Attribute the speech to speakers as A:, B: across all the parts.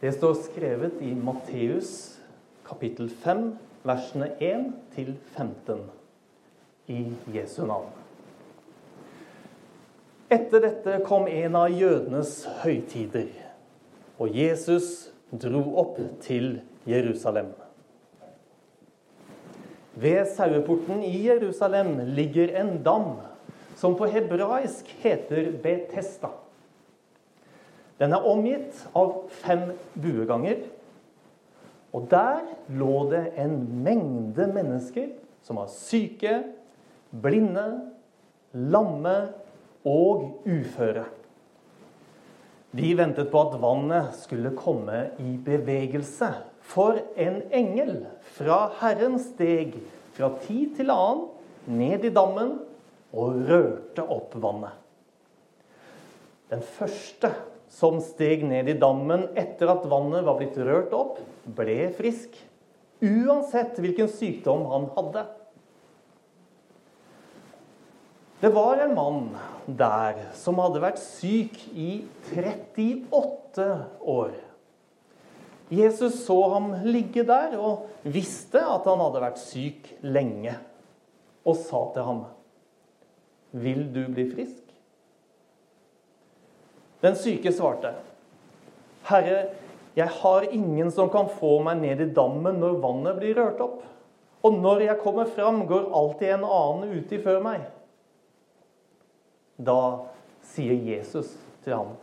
A: Det står skrevet i Matteus kapittel 5, versene 1 til 15 i Jesu navn. Etter dette kom en av jødenes høytider, og Jesus dro opp til Jerusalem. Ved saueporten i Jerusalem ligger en dam som på hebraisk heter Betesta. Den er omgitt av fem bueganger. Og der lå det en mengde mennesker som var syke, blinde, lamme og uføre. De ventet på at vannet skulle komme i bevegelse. For en engel fra Herren steg fra tid til annen ned i dammen og rørte opp vannet. Den første som steg ned i dammen etter at vannet var blitt rørt opp, ble frisk. Uansett hvilken sykdom han hadde. Det var en mann der som hadde vært syk i 38 år. Jesus så ham ligge der og visste at han hadde vært syk lenge, og sa til ham, 'Vil du bli frisk?' Den syke svarte, 'Herre, jeg har ingen som kan få meg ned i dammen når vannet blir rørt opp.' 'Og når jeg kommer fram, går alltid en annen uti før meg.' Da sier Jesus til ham,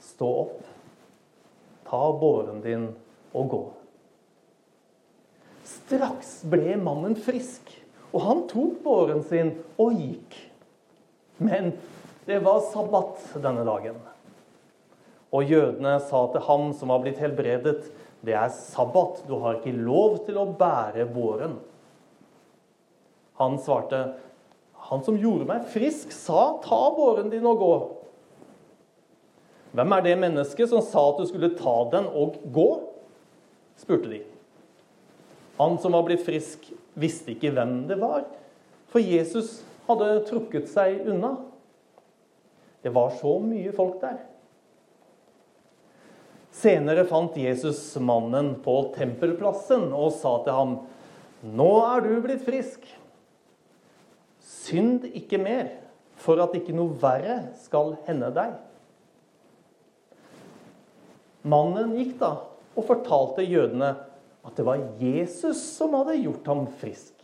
A: 'Stå opp, ta båren din og gå.' Straks ble mannen frisk, og han tok båren sin og gikk. Men det var sabbat denne dagen. Og jødene sa til ham som var blitt helbredet, det er sabbat, du har ikke lov til å bære båren. Han svarte, han som gjorde meg frisk, sa, ta båren din og gå. Hvem er det mennesket som sa at du skulle ta den og gå? spurte de. Han som var blitt frisk, visste ikke hvem det var, for Jesus hadde trukket seg unna. Det var så mye folk der. Senere fant Jesus mannen på tempelplassen og sa til ham, 'Nå er du blitt frisk. Synd ikke mer, for at ikke noe verre skal hende deg.' Mannen gikk da og fortalte jødene at det var Jesus som hadde gjort ham frisk.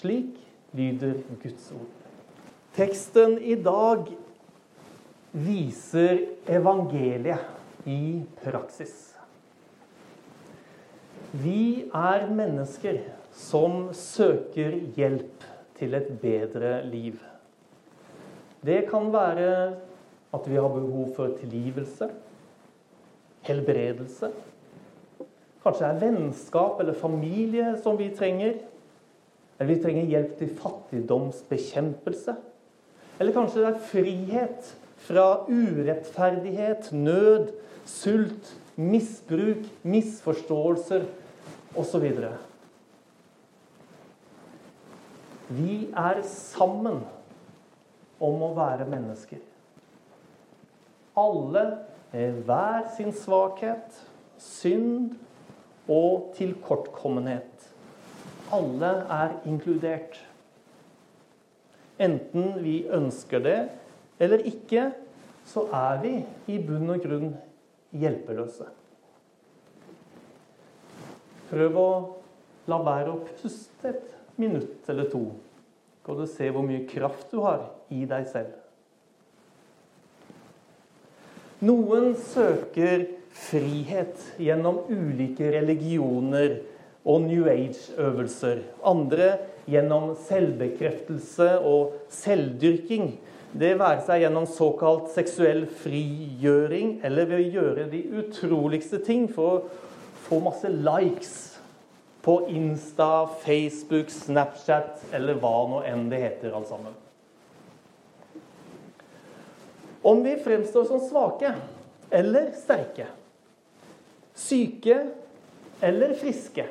A: Slik lyder Guds ord. Teksten i dag viser evangeliet i praksis. Vi er mennesker som søker hjelp til et bedre liv. Det kan være at vi har behov for tilgivelse, helbredelse. Kanskje det er vennskap eller familie som vi trenger. Eller vi trenger hjelp til fattigdomsbekjempelse. Eller kanskje det er frihet fra urettferdighet, nød, sult, misbruk, misforståelser osv. Vi er sammen om å være mennesker. Alle med hver sin svakhet, synd og tilkortkommenhet. Alle er inkludert. Enten vi ønsker det eller ikke, så er vi i bunn og grunn hjelpeløse. Prøv å la være å puste et minutt eller to. Kan du se hvor mye kraft du har i deg selv. Noen søker frihet gjennom ulike religioner og New Age-øvelser. Andre gjennom selvbekreftelse og selvdyrking. Det være seg gjennom såkalt seksuell frigjøring eller ved å gjøre de utroligste ting for å få masse likes på Insta, Facebook, Snapchat eller hva nå enn det heter, alt sammen. Om vi fremstår som svake eller sterke, syke eller friske,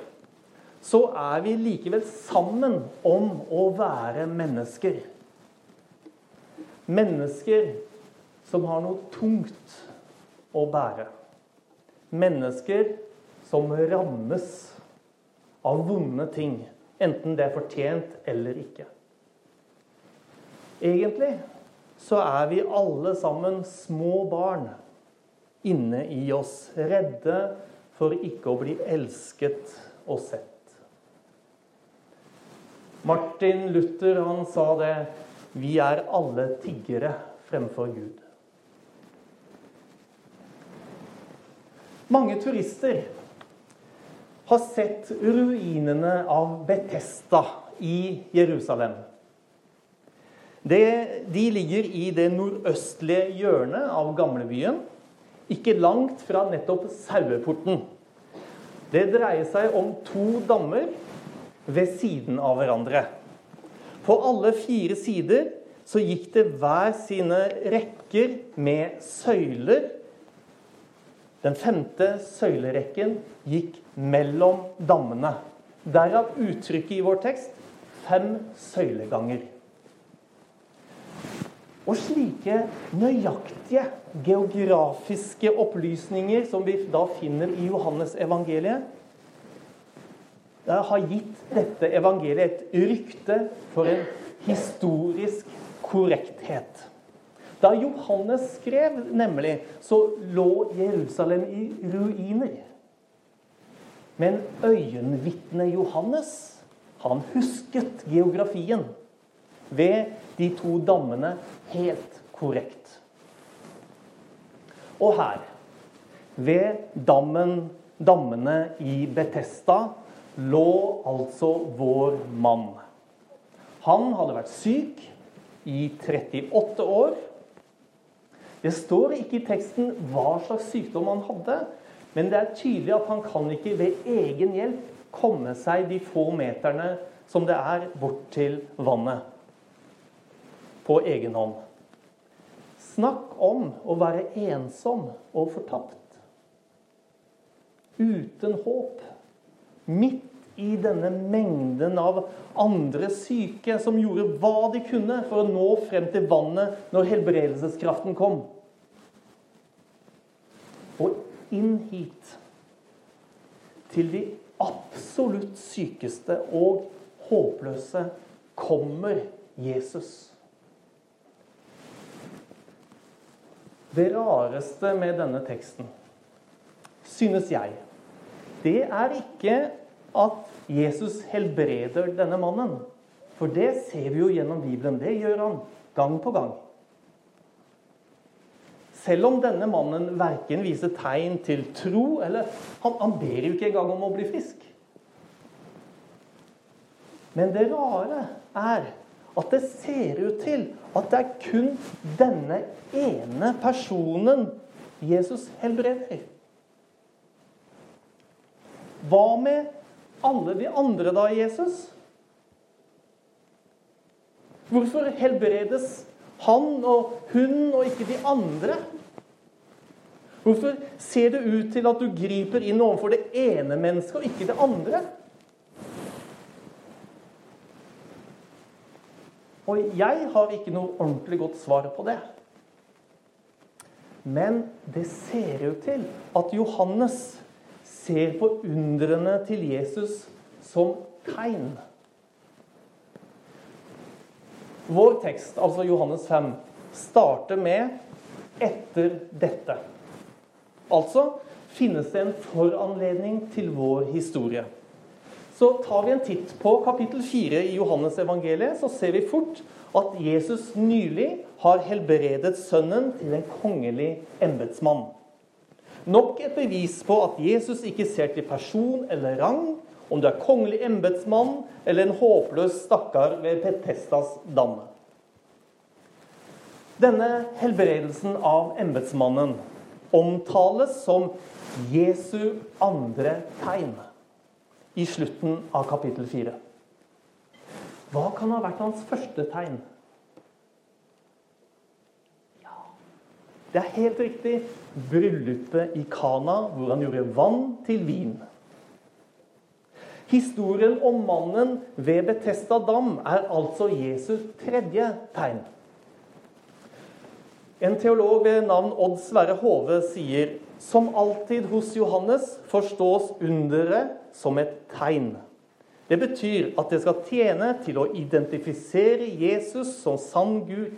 A: så er vi likevel sammen om å være mennesker. Mennesker som har noe tungt å bære. Mennesker som rammes av vonde ting, enten det er fortjent eller ikke. Egentlig så er vi alle sammen små barn inne i oss, redde for ikke å bli elsket og sett. Martin Luther han sa det Vi er alle tiggere fremfor Gud. Mange turister har sett ruinene av Betesta i Jerusalem. Det, de ligger i det nordøstlige hjørnet av gamlebyen, ikke langt fra nettopp saueporten. Det dreier seg om to dammer ved siden av hverandre. På alle fire sider så gikk det hver sine rekker med søyler. Den femte søylerekken gikk mellom dammene. Derav uttrykket i vår tekst fem søyleganger. Og slike nøyaktige geografiske opplysninger som vi da finner i Johannes evangeliet, har gitt dette evangeliet et rykte for en historisk korrekthet. Da Johannes skrev, nemlig, så lå Jerusalem i ruiner. Men øyenvitnet Johannes, han husket geografien ved de to dammene helt korrekt. Og her, ved dammen, dammene i Betesta, lå altså vår mann. Han hadde vært syk i 38 år. Det står ikke i teksten hva slags sykdom han hadde, men det er tydelig at han kan ikke ved egen hjelp komme seg de få meterne som det er bort til vannet på egen hånd. Snakk om å være ensom og fortapt. Uten håp. Midt i denne mengden av andre syke som gjorde hva de kunne for å nå frem til vannet når helbredelseskraften kom. Og inn hit, til de absolutt sykeste og håpløse, kommer Jesus. Det rareste med denne teksten, synes jeg, det er ikke at Jesus helbreder denne mannen. For det ser vi jo gjennom Bibelen. Det gjør han gang på gang. Selv om denne mannen verken viser tegn til tro eller Han, han ber jo ikke engang om å bli frisk. Men det rare er at det ser ut til at det er kun denne ene personen Jesus helbreder. Hva med alle de andre da, Jesus? Hvorfor helbredes han og hun og ikke de andre? Hvorfor ser det ut til at du griper inn overfor det ene mennesket og ikke det andre? Og jeg har ikke noe ordentlig godt svar på det. Men det ser ut til at Johannes ser på undrene til Jesus som tegn. Vår tekst, altså Johannes 5, starter med 'etter dette'. Altså finnes det en foranledning til vår historie så tar vi en titt på kapittel 4 i Johannes evangeliet, så ser vi fort at Jesus nylig har helbredet sønnen til en kongelig embetsmann. Nok et bevis på at Jesus ikke ser til person eller rang, om du er kongelig embetsmann eller en håpløs stakkar ved Petestas dam. Denne helbredelsen av embetsmannen omtales som Jesu andre tegn i slutten av kapittel 4. Hva kan ha vært hans første tegn? Det er helt riktig bryllupet i Kana, hvor han gjorde vann til vin. Historien om mannen ved Betesta dam er altså Jesus tredje tegn. En teolog ved navn Odd Sverre Hove sier som alltid hos Johannes forstås underet som et tegn. Det betyr at det skal tjene til å identifisere Jesus som sann Gud,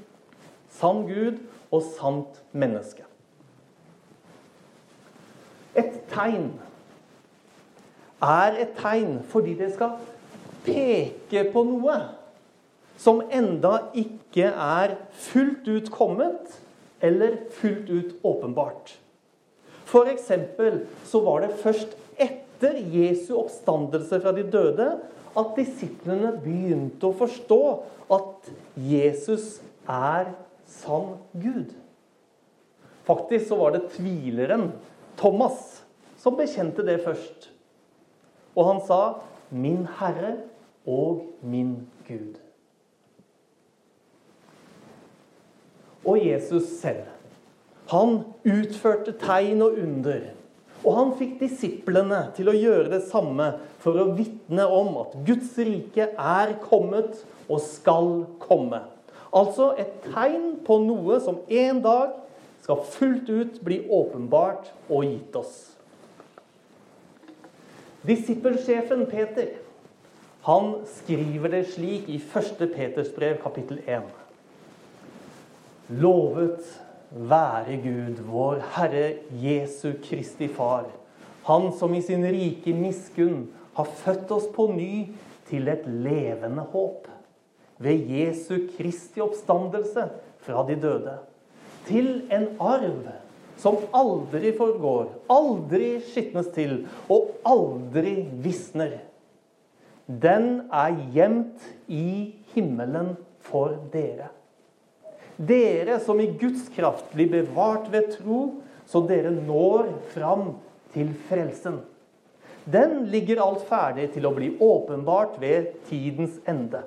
A: sann Gud og sant menneske. Et tegn er et tegn fordi det skal peke på noe som enda ikke er fullt ut kommet eller fullt ut åpenbart. For så var det først etter Jesu oppstandelse fra de døde at disiplene begynte å forstå at Jesus er sann Gud. Faktisk så var det tvileren Thomas som bekjente det først. Og han sa 'Min Herre og min Gud'. Og Jesus selv. Han utførte tegn og under. Og han fikk disiplene til å gjøre det samme for å vitne om at Guds rike er kommet og skal komme. Altså et tegn på noe som en dag skal fullt ut bli åpenbart og gitt oss. Disippelsjefen Peter han skriver det slik i 1. Peters brev, kapittel 1. Lovet være Gud, vår Herre Jesu Kristi Far, Han som i sin rike miskunn har født oss på ny til et levende håp. Ved Jesu Kristi oppstandelse fra de døde. Til en arv som aldri forgår, aldri skitnes til og aldri visner. Den er gjemt i himmelen for dere. Dere som i Guds kraft blir bevart ved tro, så dere når fram til frelsen. Den ligger alt ferdig til å bli åpenbart ved tidens ende.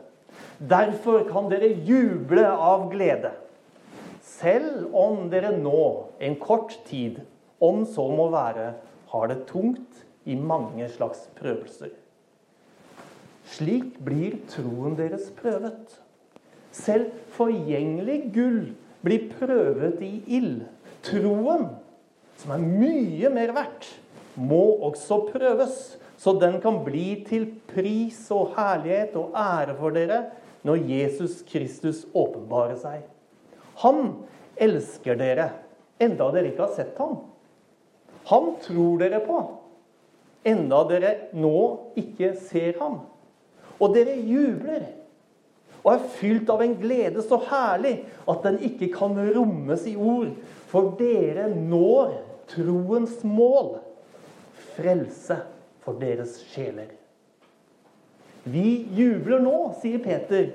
A: Derfor kan dere juble av glede selv om dere nå, en kort tid, om så må være, har det tungt i mange slags prøvelser. Slik blir troen deres prøvet. Selv forgjengelig gull blir prøvet i ild. Troen, som er mye mer verdt, må også prøves, så den kan bli til pris og herlighet og ære for dere når Jesus Kristus åpenbarer seg. Han elsker dere, enda dere ikke har sett ham. Han tror dere på, enda dere nå ikke ser ham. Og dere jubler og er fylt av en glede så herlig at den ikke kan rommes i ord, for dere når troens mål frelse for deres sjeler. Vi jubler nå, sier Peter,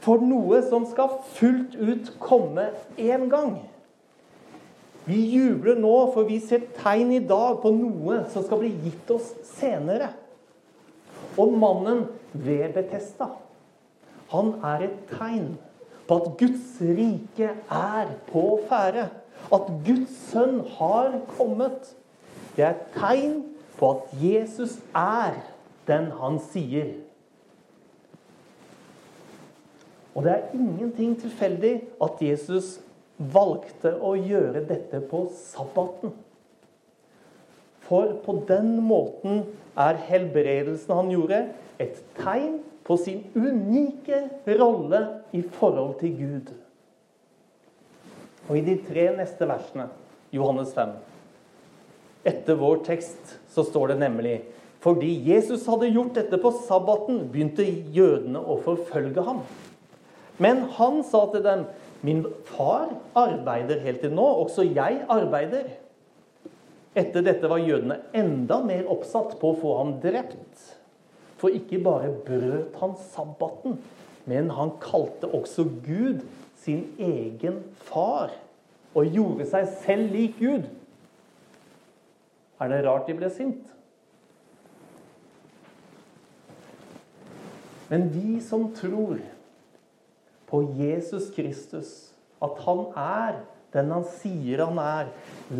A: for noe som skal fullt ut komme én gang. Vi jubler nå, for vi ser tegn i dag på noe som skal bli gitt oss senere. Og mannen ved Betesta, han er et tegn på at Guds rike er på ferde. At Guds sønn har kommet. Det er et tegn på at Jesus er den han sier. Og det er ingenting tilfeldig at Jesus valgte å gjøre dette på sabbaten. For på den måten er helbredelsen han gjorde, et tegn på sin unike rolle i forhold til Gud. Og i de tre neste versene, Johannes 5, etter vår tekst, så står det nemlig fordi Jesus hadde gjort dette på sabbaten, begynte jødene å forfølge ham. Men han sa til dem, 'Min far arbeider helt til nå. Også jeg arbeider.' Etter dette var jødene enda mer oppsatt på å få ham drept. For ikke bare brøt han sabbaten, men han kalte også Gud sin egen far. Og gjorde seg selv lik Gud. Er det rart de ble sint? Men vi som tror på Jesus Kristus. At han er den han sier han er.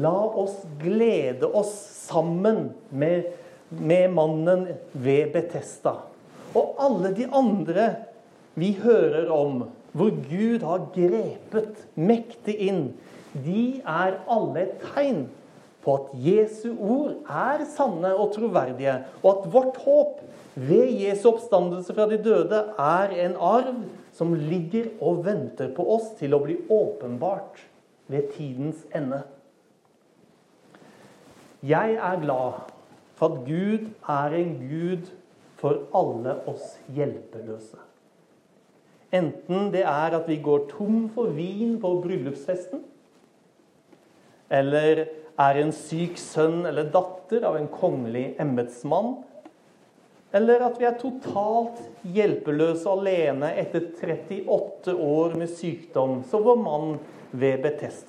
A: La oss glede oss sammen med, med mannen ved Betesta. Og alle de andre vi hører om hvor Gud har grepet mektig inn, de er alle et tegn på at Jesu ord er sanne og troverdige, og at vårt håp ved Jesu oppstandelse fra de døde er en arv som ligger og venter på oss til å bli åpenbart ved tidens ende. Jeg er glad for at Gud er en Gud for alle oss hjelpeløse. Enten det er at vi går tom for vin på bryllupsfesten, eller er en syk sønn eller datter av en kongelig embetsmann, eller at vi er totalt hjelpeløse alene etter 38 år med sykdom, som vår mann ved Betesta.